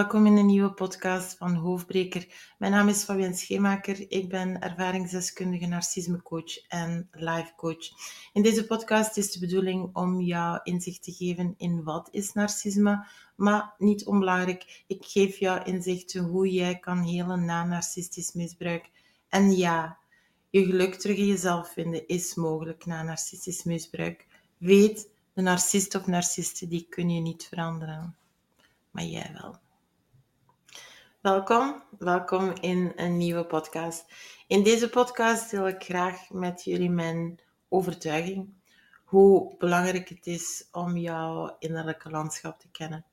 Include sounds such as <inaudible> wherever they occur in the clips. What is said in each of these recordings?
welkom in een nieuwe podcast van Hoofdbreker. Mijn naam is Fabienne Scheemaker. Ik ben ervaringsdeskundige narcismecoach en life coach. In deze podcast is de bedoeling om jou inzicht te geven in wat is narcisme, maar niet onbelangrijk, ik geef jou inzichten hoe jij kan helen na narcistisch misbruik. En ja, je geluk terug in jezelf vinden is mogelijk na narcistisch misbruik. Weet, de narcist of narcisten die kun je niet veranderen maar jij wel. Welkom, welkom in een nieuwe podcast. In deze podcast deel ik graag met jullie mijn overtuiging, hoe belangrijk het is om jouw innerlijke landschap te kennen.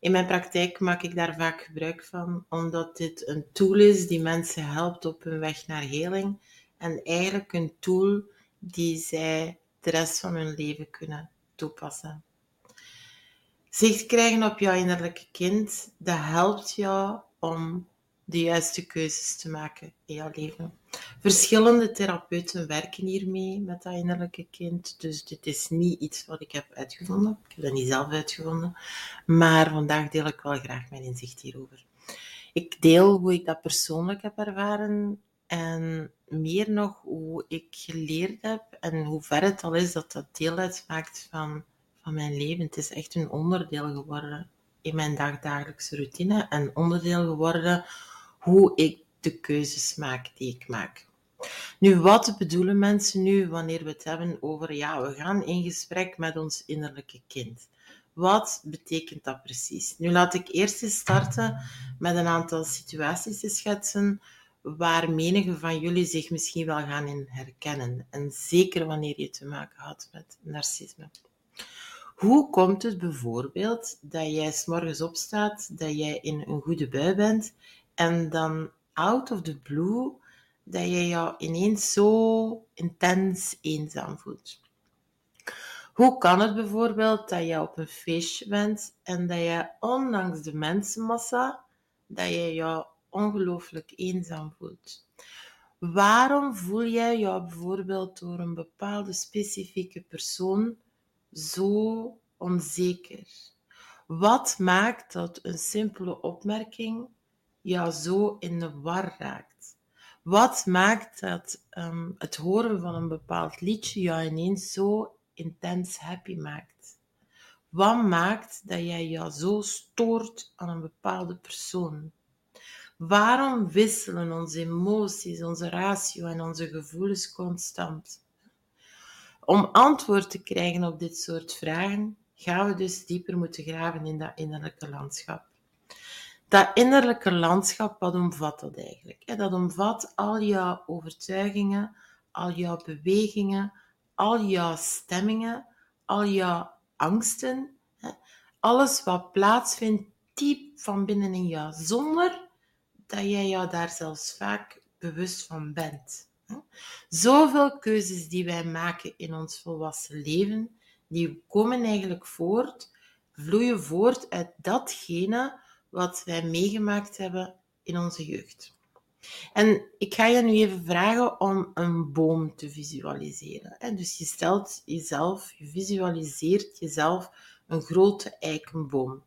In mijn praktijk maak ik daar vaak gebruik van, omdat dit een tool is die mensen helpt op hun weg naar heling en eigenlijk een tool die zij de rest van hun leven kunnen toepassen. Zicht krijgen op jouw innerlijke kind, dat helpt jou om de juiste keuzes te maken in jouw leven. Verschillende therapeuten werken hiermee met dat innerlijke kind. Dus dit is niet iets wat ik heb uitgevonden. Ik heb dat niet zelf uitgevonden. Maar vandaag deel ik wel graag mijn inzicht hierover. Ik deel hoe ik dat persoonlijk heb ervaren en meer nog hoe ik geleerd heb en hoe ver het al is dat dat deel uitmaakt van mijn leven. Het is echt een onderdeel geworden in mijn dagdagelijkse routine en onderdeel geworden hoe ik de keuzes maak die ik maak. Nu, wat bedoelen mensen nu wanneer we het hebben over, ja, we gaan in gesprek met ons innerlijke kind? Wat betekent dat precies? Nu laat ik eerst eens starten met een aantal situaties te schetsen waar menige van jullie zich misschien wel gaan in herkennen. En zeker wanneer je te maken had met narcisme. Hoe komt het bijvoorbeeld dat jij s'morgens opstaat, dat jij in een goede bui bent en dan out of the blue dat je jou ineens zo intens eenzaam voelt? Hoe kan het bijvoorbeeld dat je op een feestje bent en dat je ondanks de mensenmassa, dat je jou ongelooflijk eenzaam voelt? Waarom voel jij jou bijvoorbeeld door een bepaalde specifieke persoon zo onzeker? Wat maakt dat een simpele opmerking jou zo in de war raakt? Wat maakt dat um, het horen van een bepaald liedje jou ineens zo intens happy maakt? Wat maakt dat jij jou zo stoort aan een bepaalde persoon? Waarom wisselen onze emoties, onze ratio en onze gevoelens constant? Om antwoord te krijgen op dit soort vragen, gaan we dus dieper moeten graven in dat innerlijke landschap. Dat innerlijke landschap, wat omvat dat eigenlijk? Dat omvat al jouw overtuigingen, al jouw bewegingen, al jouw stemmingen, al jouw angsten. Alles wat plaatsvindt diep van binnen in jou, zonder dat jij jou daar zelfs vaak bewust van bent. Zoveel keuzes die wij maken in ons volwassen leven, die komen eigenlijk voort, vloeien voort uit datgene wat wij meegemaakt hebben in onze jeugd. En ik ga je nu even vragen om een boom te visualiseren. Dus je stelt jezelf, je visualiseert jezelf een grote eikenboom.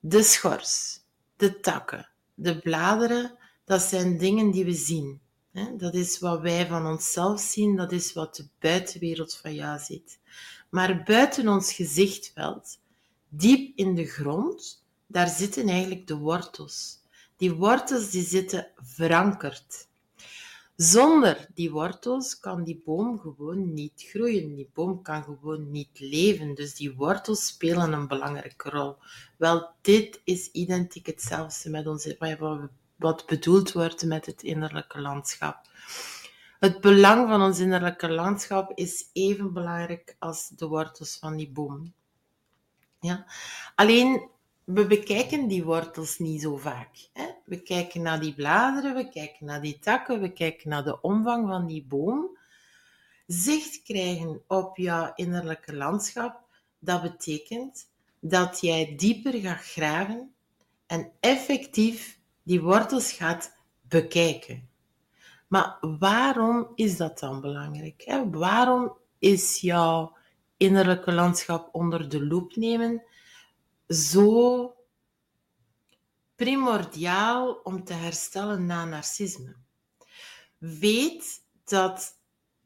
De schors, de takken, de bladeren, dat zijn dingen die we zien. Dat is wat wij van onszelf zien, dat is wat de buitenwereld van jou ziet. Maar buiten ons gezichtveld, diep in de grond, daar zitten eigenlijk de wortels. Die wortels die zitten verankerd. Zonder die wortels kan die boom gewoon niet groeien. Die boom kan gewoon niet leven. Dus die wortels spelen een belangrijke rol. Wel, dit is identiek hetzelfde met onze, wat we wat bedoeld wordt met het innerlijke landschap. Het belang van ons innerlijke landschap is even belangrijk als de wortels van die boom. Ja? Alleen, we bekijken die wortels niet zo vaak. Hè? We kijken naar die bladeren, we kijken naar die takken, we kijken naar de omvang van die boom. Zicht krijgen op jouw innerlijke landschap, dat betekent dat jij dieper gaat graven en effectief die wortels gaat bekijken. Maar waarom is dat dan belangrijk? Waarom is jouw innerlijke landschap onder de loep nemen zo primordiaal om te herstellen na narcisme. Weet dat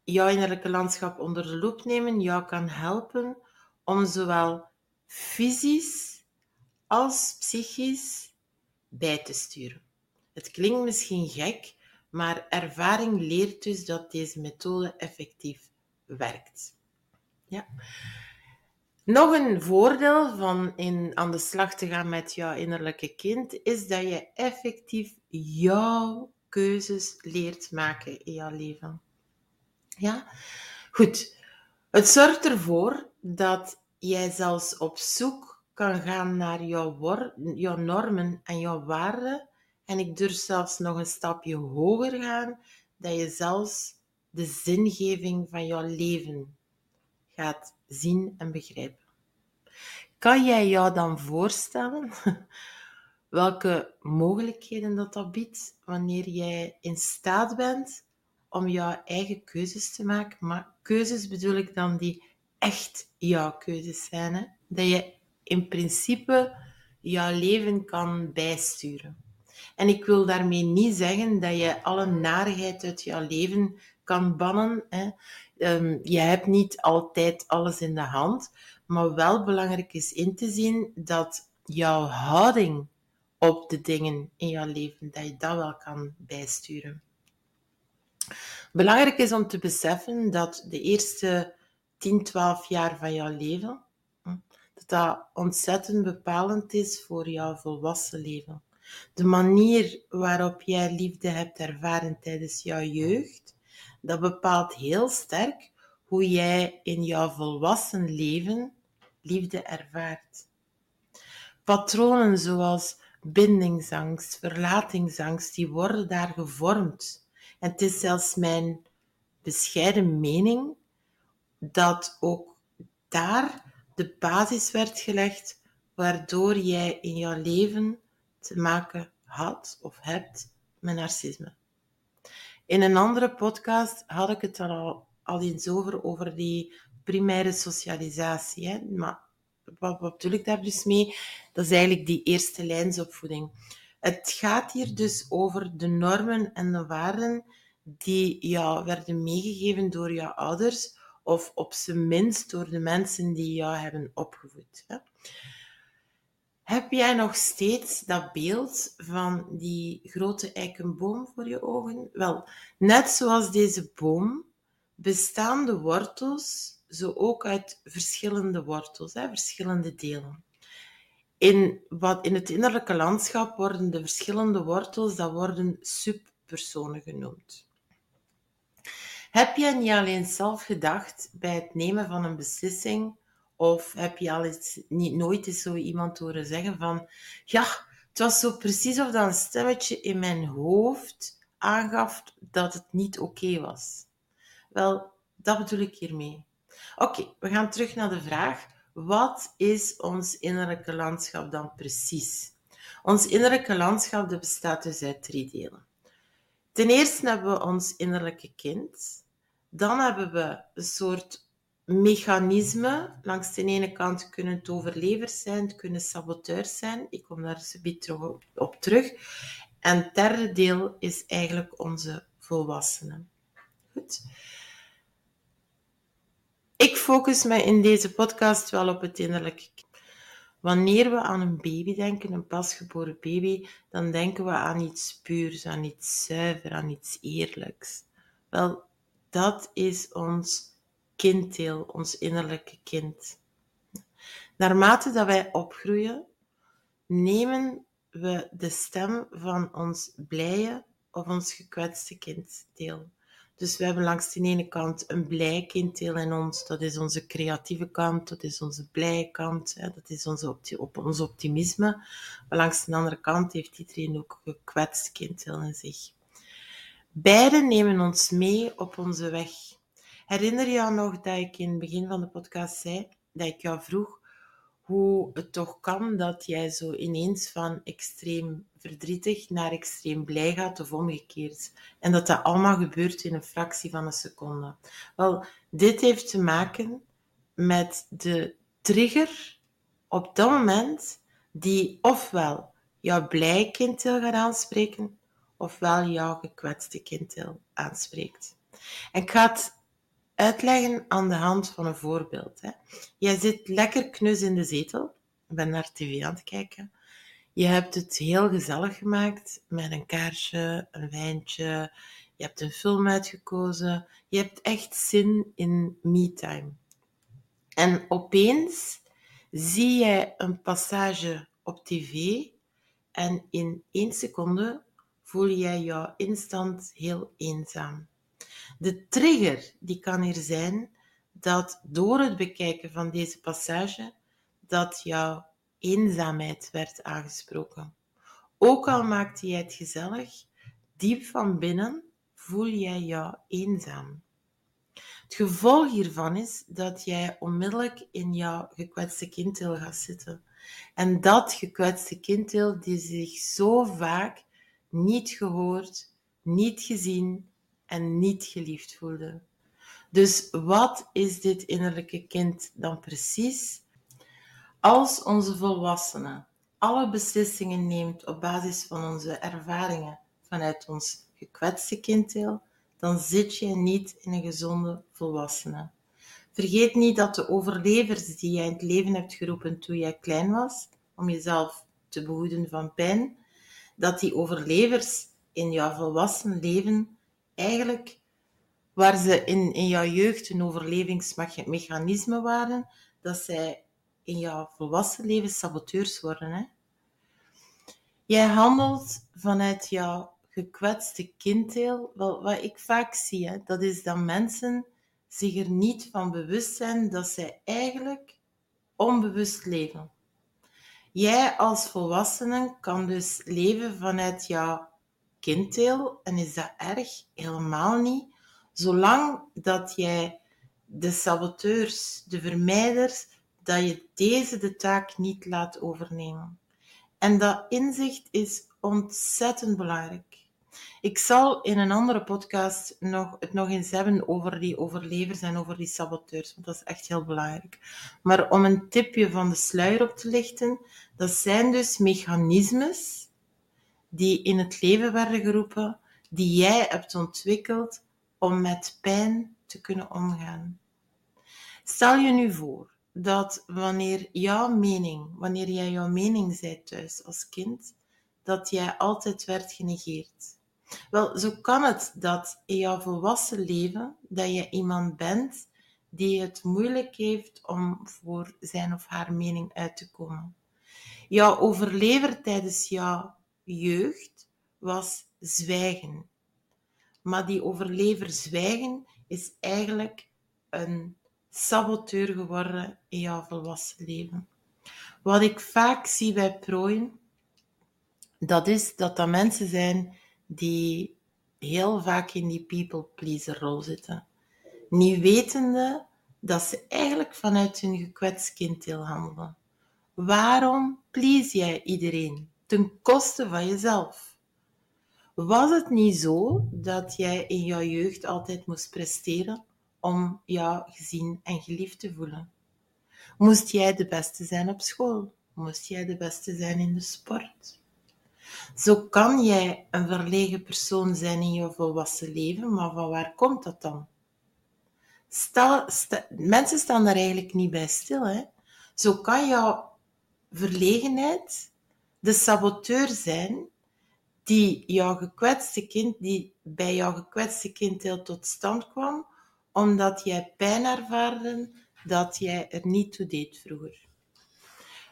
jouw innerlijke landschap onder de loep nemen jou kan helpen om zowel fysisch als psychisch bij te sturen. Het klinkt misschien gek, maar ervaring leert dus dat deze methode effectief werkt. Ja. Nog een voordeel van in aan de slag te gaan met jouw innerlijke kind is dat je effectief jouw keuzes leert maken in jouw leven. Ja? Goed. Het zorgt ervoor dat jij zelfs op zoek kan gaan naar jouw, jouw normen en jouw waarden. En ik durf zelfs nog een stapje hoger gaan, dat je zelfs de zingeving van jouw leven gaat zien en begrijpen. Kan jij jou dan voorstellen <laughs> welke mogelijkheden dat, dat biedt wanneer jij in staat bent om jouw eigen keuzes te maken? Maar keuzes bedoel ik dan die echt jouw keuzes zijn. Hè? Dat je in principe jouw leven kan bijsturen. En ik wil daarmee niet zeggen dat je alle narigheid uit jouw leven kan bannen. Hè. Um, je hebt niet altijd alles in de hand, maar wel belangrijk is in te zien dat jouw houding op de dingen in jouw leven, dat je dat wel kan bijsturen. Belangrijk is om te beseffen dat de eerste 10, 12 jaar van jouw leven, hm, dat ontzettend bepalend is voor jouw volwassen leven. De manier waarop jij liefde hebt ervaren tijdens jouw jeugd, dat bepaalt heel sterk hoe jij in jouw volwassen leven liefde ervaart. Patronen zoals bindingsangst, verlatingsangst, die worden daar gevormd. En het is zelfs mijn bescheiden mening dat ook daar de basis werd gelegd waardoor jij in jouw leven te maken had of hebt met narcisme. In een andere podcast had ik het al, al eens over, over die primaire socialisatie. Hè? Maar wat, wat bedoel ik daar dus mee? Dat is eigenlijk die eerste lijnsopvoeding. Het gaat hier dus over de normen en de waarden die jou werden meegegeven door jouw ouders of op zijn minst door de mensen die jou hebben opgevoed. Hè? Heb jij nog steeds dat beeld van die grote eikenboom voor je ogen? Wel, net zoals deze boom bestaan de wortels zo ook uit verschillende wortels, hè, verschillende delen. In, wat, in het innerlijke landschap worden de verschillende wortels, dat worden subpersonen genoemd. Heb jij niet alleen zelf gedacht bij het nemen van een beslissing, of heb je al eens, niet, nooit eens zo iemand horen zeggen van, ja, het was zo precies of dat een stemmetje in mijn hoofd aangaf dat het niet oké was. Wel, dat bedoel ik hiermee. Oké, we gaan terug naar de vraag. Wat is ons innerlijke landschap dan precies? Ons innerlijke landschap bestaat dus uit drie delen. Ten eerste hebben we ons innerlijke kind. Dan hebben we een soort mechanisme. Langs de ene kant kunnen het overlevers zijn, het kunnen saboteurs zijn. Ik kom daar zo op terug. En het derde deel is eigenlijk onze volwassenen. Goed. Ik focus me in deze podcast wel op het innerlijke Wanneer we aan een baby denken, een pasgeboren baby, dan denken we aan iets puurs, aan iets zuiver, aan iets eerlijks. Wel, dat is ons kinddeel, ons innerlijke kind. Naarmate dat wij opgroeien, nemen we de stem van ons blije of ons gekwetste kinddeel. Dus we hebben langs de ene kant een blij kinddeel in ons, dat is onze creatieve kant, dat is onze blije kant, hè, dat is onze op ons optimisme. Maar langs de andere kant heeft iedereen ook een gekwetst kinddeel in zich. Beide nemen ons mee op onze weg. Herinner je jou nog dat ik in het begin van de podcast zei dat ik jou vroeg hoe het toch kan dat jij zo ineens van extreem verdrietig naar extreem blij gaat of omgekeerd. En dat dat allemaal gebeurt in een fractie van een seconde. Wel, dit heeft te maken met de trigger op dat moment die ofwel jouw blij kinddeel gaat aanspreken, ofwel jouw gekwetste kinddeel aanspreekt. En ik ga het uitleggen aan de hand van een voorbeeld. Hè. Jij zit lekker knus in de zetel, ik ben naar tv aan het kijken. Je hebt het heel gezellig gemaakt met een kaarsje, een wijntje. Je hebt een film uitgekozen. Je hebt echt zin in me-time. En opeens zie jij een passage op tv en in één seconde voel jij jou instant heel eenzaam. De trigger die kan hier zijn dat door het bekijken van deze passage dat jouw eenzaamheid werd aangesproken. Ook al maakte jij het gezellig, diep van binnen voel jij jou eenzaam. Het gevolg hiervan is dat jij onmiddellijk in jouw gekwetste kinddeel gaat zitten. En dat gekwetste kinddeel die zich zo vaak niet gehoord, niet gezien en niet geliefd voelde. Dus wat is dit innerlijke kind dan precies? Als onze volwassene alle beslissingen neemt op basis van onze ervaringen vanuit ons gekwetste kinddeel, dan zit je niet in een gezonde volwassene. Vergeet niet dat de overlevers die jij in het leven hebt geroepen toen jij klein was, om jezelf te behoeden van pijn, dat die overlevers in jouw volwassen leven eigenlijk, waar ze in, in jouw jeugd een overlevingsmechanisme waren, dat zij in jouw volwassen leven saboteurs worden. Hè? Jij handelt vanuit jouw gekwetste kinddeel. Wel, wat ik vaak zie, hè, dat is dat mensen zich er niet van bewust zijn dat zij eigenlijk onbewust leven. Jij als volwassene kan dus leven vanuit jouw kinddeel en is dat erg? Helemaal niet. Zolang dat jij de saboteurs, de vermijders, dat je deze de taak niet laat overnemen. En dat inzicht is ontzettend belangrijk. Ik zal in een andere podcast nog, het nog eens hebben over die overlevers en over die saboteurs, want dat is echt heel belangrijk. Maar om een tipje van de sluier op te lichten, dat zijn dus mechanismes die in het leven werden geroepen, die jij hebt ontwikkeld om met pijn te kunnen omgaan. Stel je nu voor dat wanneer jouw mening, wanneer jij jouw mening zei thuis als kind, dat jij altijd werd genegeerd. Wel, zo kan het dat in jouw volwassen leven dat je iemand bent die het moeilijk heeft om voor zijn of haar mening uit te komen. Jouw overlever tijdens jouw jeugd was zwijgen. Maar die overlever zwijgen is eigenlijk een saboteur geworden in jouw volwassen leven. Wat ik vaak zie bij prooien, dat is dat dat mensen zijn die heel vaak in die people pleaser rol zitten. Niet wetende dat ze eigenlijk vanuit hun gekwetst kinddeel handelen. Waarom please jij iedereen ten koste van jezelf? Was het niet zo dat jij in jouw jeugd altijd moest presteren om jou gezien en geliefd te voelen? Moest jij de beste zijn op school? Moest jij de beste zijn in de sport? Zo kan jij een verlegen persoon zijn in je volwassen leven, maar van waar komt dat dan? Stel, mensen staan daar eigenlijk niet bij stil. Hè? Zo kan jouw verlegenheid de saboteur zijn die jouw gekwetste kind, die bij jouw gekwetste kind heel tot stand kwam, omdat jij pijn ervaarde dat jij er niet toe deed vroeger.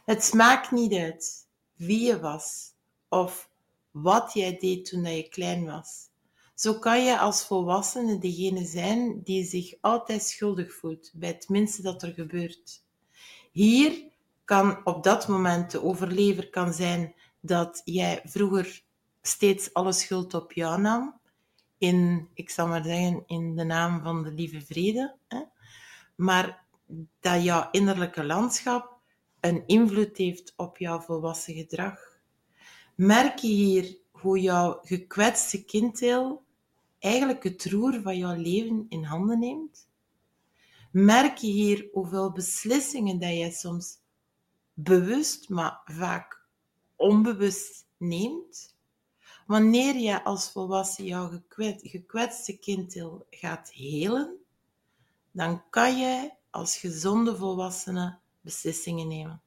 Het maakt niet uit wie je was of wat jij deed toen je klein was. Zo kan je als volwassene degene zijn die zich altijd schuldig voelt bij het minste dat er gebeurt. Hier kan op dat moment de overlever kan zijn dat jij vroeger steeds alle schuld op jou nam. In, ik zal maar zeggen, in de naam van de lieve vrede. Hè? Maar dat jouw innerlijke landschap een invloed heeft op jouw volwassen gedrag. Merk je hier hoe jouw gekwetste kinddeel eigenlijk het roer van jouw leven in handen neemt? Merk je hier hoeveel beslissingen dat jij soms bewust, maar vaak onbewust neemt, wanneer je als volwassen jouw gekwetste kinddeel gaat helen, dan kan je als gezonde volwassene beslissingen nemen.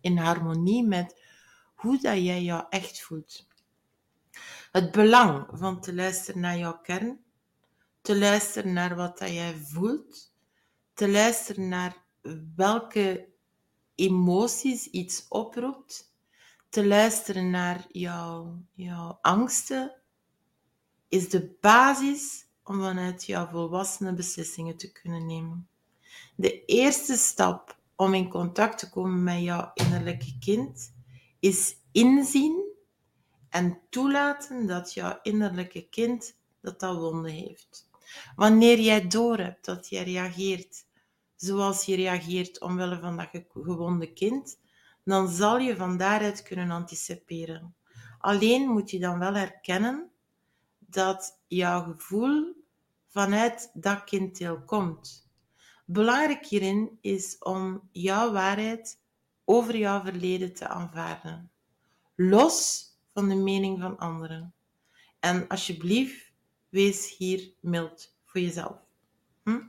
In harmonie met hoe dat jij jou echt voelt. Het belang van te luisteren naar jouw kern, te luisteren naar wat dat jij voelt, te luisteren naar welke emoties iets oproept, te luisteren naar jouw, jouw angsten, is de basis om vanuit jouw volwassene beslissingen te kunnen nemen. De eerste stap om in contact te komen met jouw innerlijke kind is inzien en toelaten dat jouw innerlijke kind dat dat wonden heeft. Wanneer jij doorhebt dat jij reageert zoals je reageert omwille van dat gewonde kind, dan zal je van daaruit kunnen anticiperen. Alleen moet je dan wel herkennen dat jouw gevoel vanuit dat kinddeel komt. Belangrijk hierin is om jouw waarheid over jouw verleden te aanvaarden, los van de mening van anderen. En alsjeblieft, wees hier mild voor jezelf. Hm?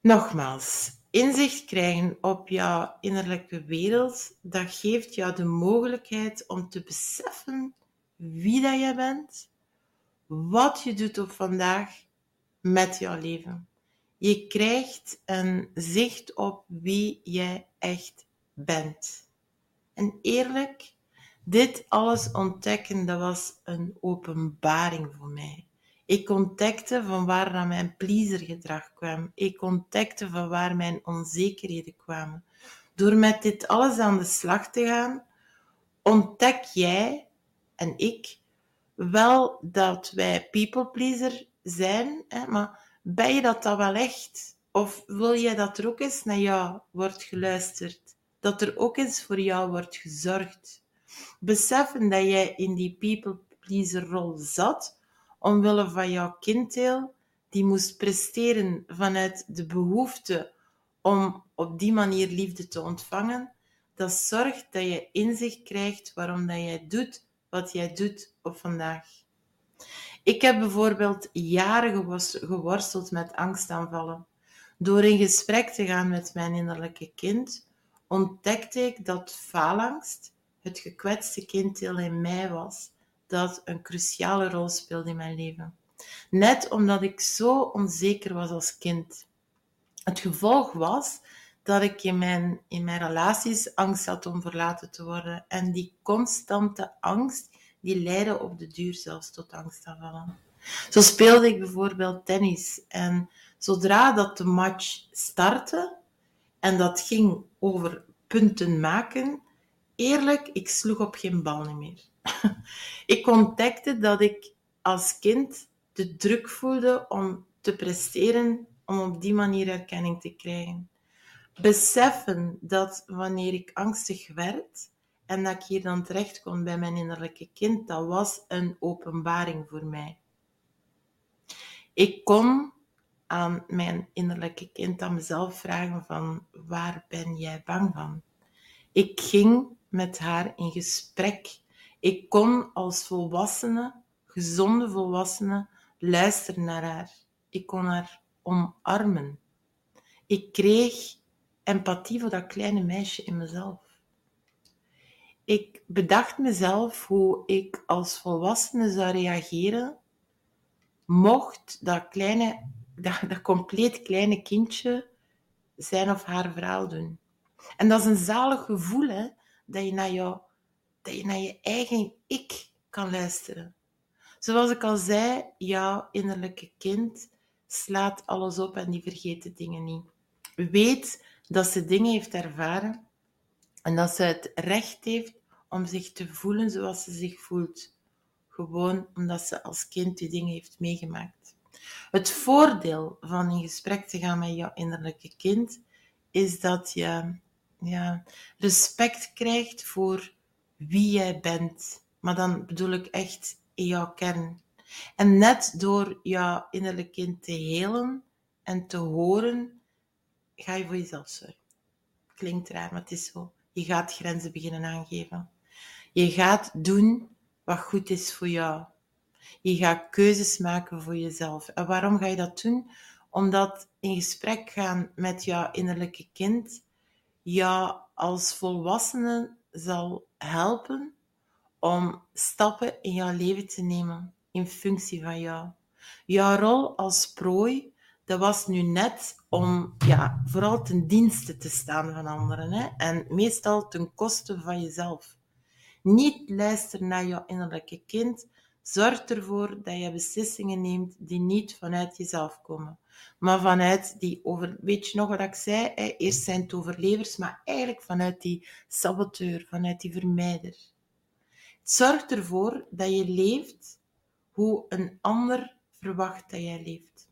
Nogmaals, inzicht krijgen op jouw innerlijke wereld, dat geeft jou de mogelijkheid om te beseffen wie dat je bent, wat je doet op vandaag met jouw leven. Je krijgt een zicht op wie jij echt bent. En eerlijk, dit alles ontdekken, dat was een openbaring voor mij. Ik ontdekte van waar dan mijn pleasergedrag kwam. Ik ontdekte van waar mijn onzekerheden kwamen. Door met dit alles aan de slag te gaan, ontdek jij en ik wel dat wij people pleaser zijn, hè, maar ben je dat dan wel echt? Of wil jij dat er ook eens naar jou wordt geluisterd? Dat er ook eens voor jou wordt gezorgd? Beseffen dat jij in die people pleaser rol zat, omwille van jouw kinddeel, die moest presteren vanuit de behoefte om op die manier liefde te ontvangen, dat zorgt dat je inzicht krijgt waarom dat jij doet wat jij doet op vandaag. Ik heb bijvoorbeeld jaren geworsteld met angstaanvallen. Door in gesprek te gaan met mijn innerlijke kind, ontdekte ik dat faalangst het gekwetste kinddeel in mij was, dat een cruciale rol speelde in mijn leven. Net omdat ik zo onzeker was als kind. Het gevolg was dat ik in mijn, in mijn relaties angst had om verlaten te worden. En die constante angst, die leidde op de duur zelfs tot angstaanvallen. Zo speelde ik bijvoorbeeld tennis. En zodra dat de match startte, en dat ging over punten maken, eerlijk, ik sloeg op geen bal meer. <laughs> ik ontdekte dat ik als kind de druk voelde om te presteren, om op die manier erkenning te krijgen. Beseffen dat wanneer ik angstig werd en dat ik hier dan terecht kon bij mijn innerlijke kind, dat was een openbaring voor mij. Ik kon aan mijn innerlijke kind aan mezelf vragen van waar ben jij bang van? Ik ging met haar in gesprek. Ik kon als volwassene, gezonde volwassene, luisteren naar haar. Ik kon haar omarmen. Ik kreeg empathie voor dat kleine meisje in mezelf. Ik bedacht mezelf hoe ik als volwassene zou reageren mocht dat kleine, dat, dat compleet kleine kindje zijn of haar verhaal doen. En dat is een zalig gevoel, hè, dat je naar, jou, dat je naar je eigen ik kan luisteren. Zoals ik al zei, jouw innerlijke kind slaat alles op en die vergeet de dingen niet. Weet dat ze dingen heeft ervaren en dat ze het recht heeft om zich te voelen zoals ze zich voelt. Gewoon omdat ze als kind die dingen heeft meegemaakt. Het voordeel van in gesprek te gaan met jouw innerlijke kind is dat je ja, respect krijgt voor wie jij bent. Maar dan bedoel ik echt in jouw kern. En net door jouw innerlijke kind te helen en te horen, ga je voor jezelf zorgen. Klinkt raar, maar het is zo. Je gaat grenzen beginnen aangeven. Je gaat doen wat goed is voor jou. Je gaat keuzes maken voor jezelf. En waarom ga je dat doen? Omdat in gesprek gaan met jouw innerlijke kind jou als volwassene zal helpen om stappen in jouw leven te nemen in functie van jou. Jouw rol als prooi, dat was nu net om ja, vooral ten dienste te staan van anderen. Hè? En meestal ten koste van jezelf. Niet luisteren naar jouw innerlijke kind. Zorg ervoor dat je beslissingen neemt die niet vanuit jezelf komen. Maar vanuit die over... Weet je nog wat ik zei? Hè? Eerst zijn het overlevers, maar eigenlijk vanuit die saboteur, vanuit die vermijder. Zorg ervoor dat je leeft hoe een ander verwacht dat jij leeft.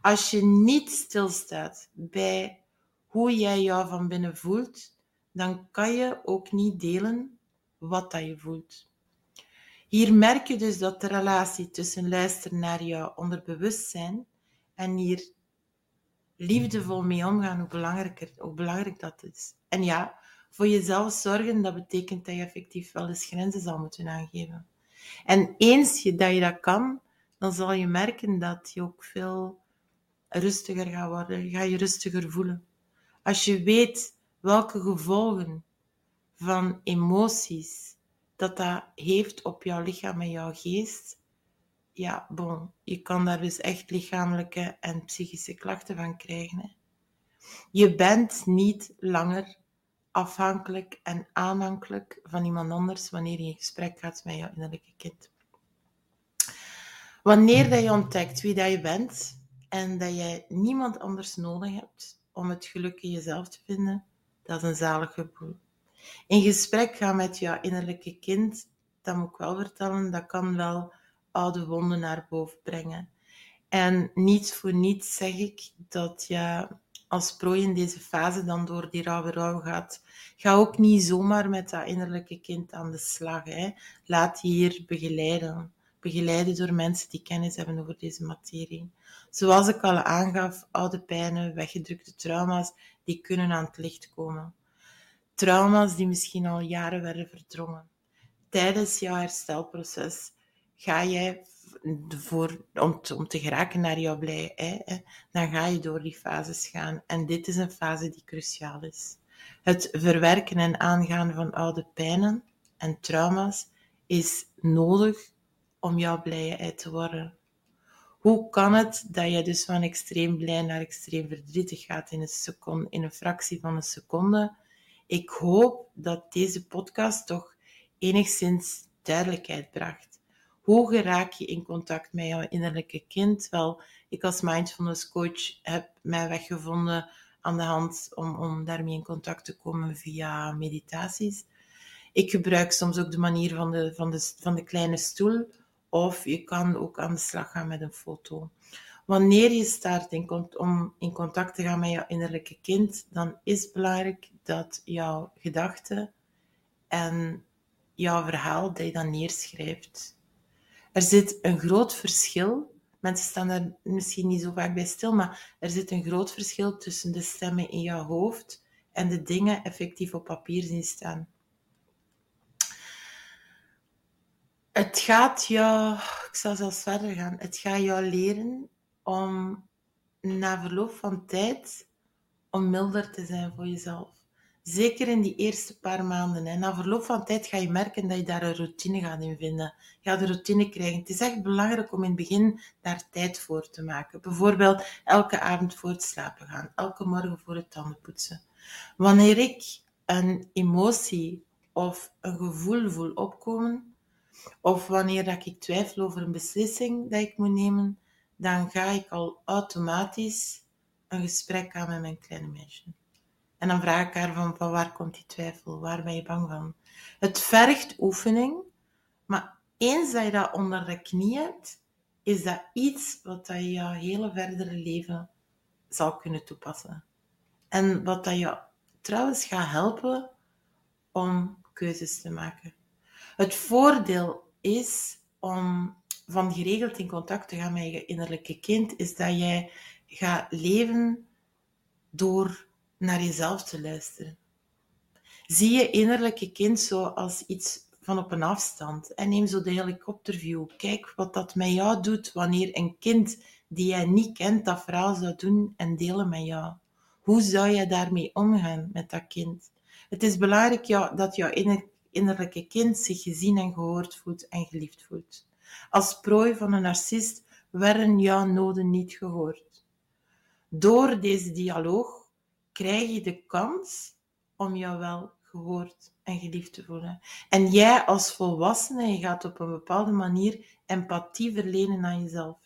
Als je niet stilstaat bij hoe jij jou van binnen voelt, dan kan je ook niet delen wat dat je voelt. Hier merk je dus dat de relatie tussen luisteren naar jouw onderbewustzijn en hier liefdevol mee omgaan, hoe, belangrijker, hoe belangrijk dat is. En ja, voor jezelf zorgen, dat betekent dat je effectief wel eens grenzen zal moeten aangeven. En eens je, dat je dat kan, dan zal je merken dat je ook veel rustiger gaat worden. Je gaat je rustiger voelen. Als je weet welke gevolgen van emoties dat dat heeft op jouw lichaam en jouw geest, ja, bon, je kan daar dus echt lichamelijke en psychische klachten van krijgen. Hè. Je bent niet langer afhankelijk en aanhankelijk van iemand anders wanneer je in gesprek gaat met jouw innerlijke kind. Wanneer dat je ontdekt wie dat je bent en dat jij niemand anders nodig hebt om het geluk in jezelf te vinden, dat is een zalig gevoel. In gesprek gaan met jouw innerlijke kind, dat moet ik wel vertellen, dat kan wel oude wonden naar boven brengen. En niet voor niets zeg ik dat je als prooi in deze fase dan door die rauwe rouw gaat. Ga ook niet zomaar met dat innerlijke kind aan de slag. Hè. Laat je hier begeleiden. Begeleiden door mensen die kennis hebben over deze materie. Zoals ik al aangaf, oude pijnen, weggedrukte trauma's, die kunnen aan het licht komen. Trauma's die misschien al jaren werden verdrongen. Tijdens jouw herstelproces ga jij om, te, om te geraken naar jouw blij ei, dan ga je door die fases gaan. En dit is een fase die cruciaal is. Het verwerken en aangaan van oude pijnen en trauma's is nodig om jouw blije ei te worden. Hoe kan het dat je dus van extreem blij naar extreem verdrietig gaat in een, seconde, in een fractie van een seconde? Ik hoop dat deze podcast toch enigszins duidelijkheid bracht. Hoe raak je in contact met jouw innerlijke kind? Wel, ik als mindfulness coach heb mij weggevonden aan de hand om, om daarmee in contact te komen via meditaties. Ik gebruik soms ook de manier van de, van de, van de kleine stoel. Of je kan ook aan de slag gaan met een foto. Wanneer je start in, om in contact te gaan met jouw innerlijke kind, dan is het belangrijk dat jouw gedachten en jouw verhaal, dat je dat neerschrijft. Er zit een groot verschil. Mensen staan daar misschien niet zo vaak bij stil, maar er zit een groot verschil tussen de stemmen in jouw hoofd en de dingen effectief op papier zien staan. Het gaat jou, ik zal zelfs verder gaan, het gaat jou leren om na verloop van tijd om milder te zijn voor jezelf. Zeker in die eerste paar maanden. En na verloop van tijd ga je merken dat je daar een routine gaat in vinden. Je gaat een routine krijgen. Het is echt belangrijk om in het begin daar tijd voor te maken. Bijvoorbeeld elke avond voor het slapen gaan. Elke morgen voor het tanden poetsen. Wanneer ik een emotie of een gevoel voel opkomen, of wanneer dat ik twijfel over een beslissing dat ik moet nemen, dan ga ik al automatisch een gesprek aan met mijn kleine meisje. En dan vraag ik haar van, waar komt die twijfel? Waar ben je bang van? Het vergt oefening, maar eens dat je dat onder de knie hebt, is dat iets wat dat je jouw hele verdere leven zal kunnen toepassen. En wat dat je trouwens gaat helpen om keuzes te maken. Het voordeel is om van geregeld in contact te gaan met je innerlijke kind, is dat jij gaat leven door naar jezelf te luisteren. Zie je innerlijke kind zo als iets van op een afstand en neem zo de helikopterview. Kijk wat dat met jou doet wanneer een kind die jij niet kent dat verhaal zou doen en delen met jou. Hoe zou je daarmee omgaan met dat kind? Het is belangrijk dat jouw innerlijke kind zich gezien en gehoord voelt en geliefd voelt. Als prooi van een narcist werden jouw noden niet gehoord. Door deze dialoog krijg je de kans om jou wel gehoord en geliefd te voelen. En jij als volwassene, gaat op een bepaalde manier empathie verlenen aan jezelf.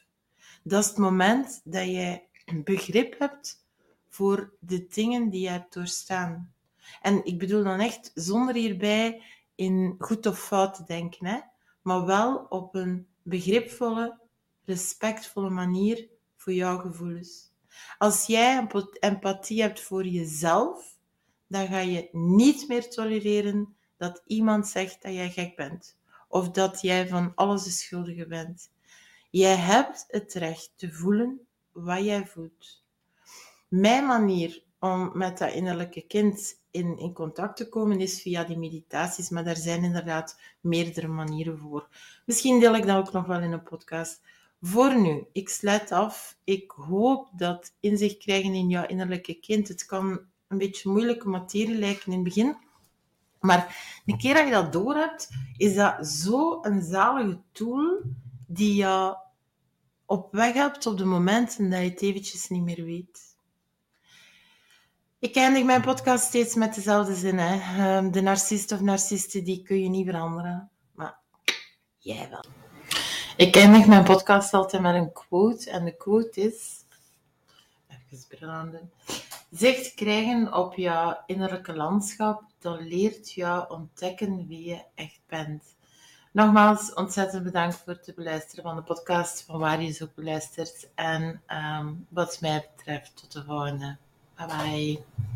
Dat is het moment dat jij begrip hebt voor de dingen die je hebt doorstaan. En ik bedoel dan echt zonder hierbij in goed of fout te denken, maar wel op een begripvolle, respectvolle manier voor jouw gevoelens. Als jij empathie hebt voor jezelf, dan ga je niet meer tolereren dat iemand zegt dat jij gek bent of dat jij van alles de schuldige bent. Jij hebt het recht te voelen wat jij voelt. Mijn manier om met dat innerlijke kind in, in contact te komen is via die meditaties, maar daar zijn inderdaad meerdere manieren voor. Misschien deel ik dat ook nog wel in een podcast. Voor nu, ik sluit af. Ik hoop dat inzicht krijgen in jouw innerlijke kind. Het kan een beetje moeilijke materie lijken in het begin. Maar een keer dat je dat door hebt, is dat zo een zalige tool die je op weg helpt op de momenten dat je het eventjes niet meer weet. Ik eindig mijn podcast steeds met dezelfde zin. Hè. Ehm, de narcist of narcisten, die kun je niet veranderen. Maar jij wel. Ik eindig mijn podcast altijd met een quote. En de quote is... Even branden. Zicht krijgen op jouw innerlijke landschap, dat leert jou ontdekken wie je echt bent. Nogmaals, ontzettend bedankt voor het beluisteren van de podcast, van waar je zo beluistert. En um, wat mij betreft, tot de volgende. Bye bye.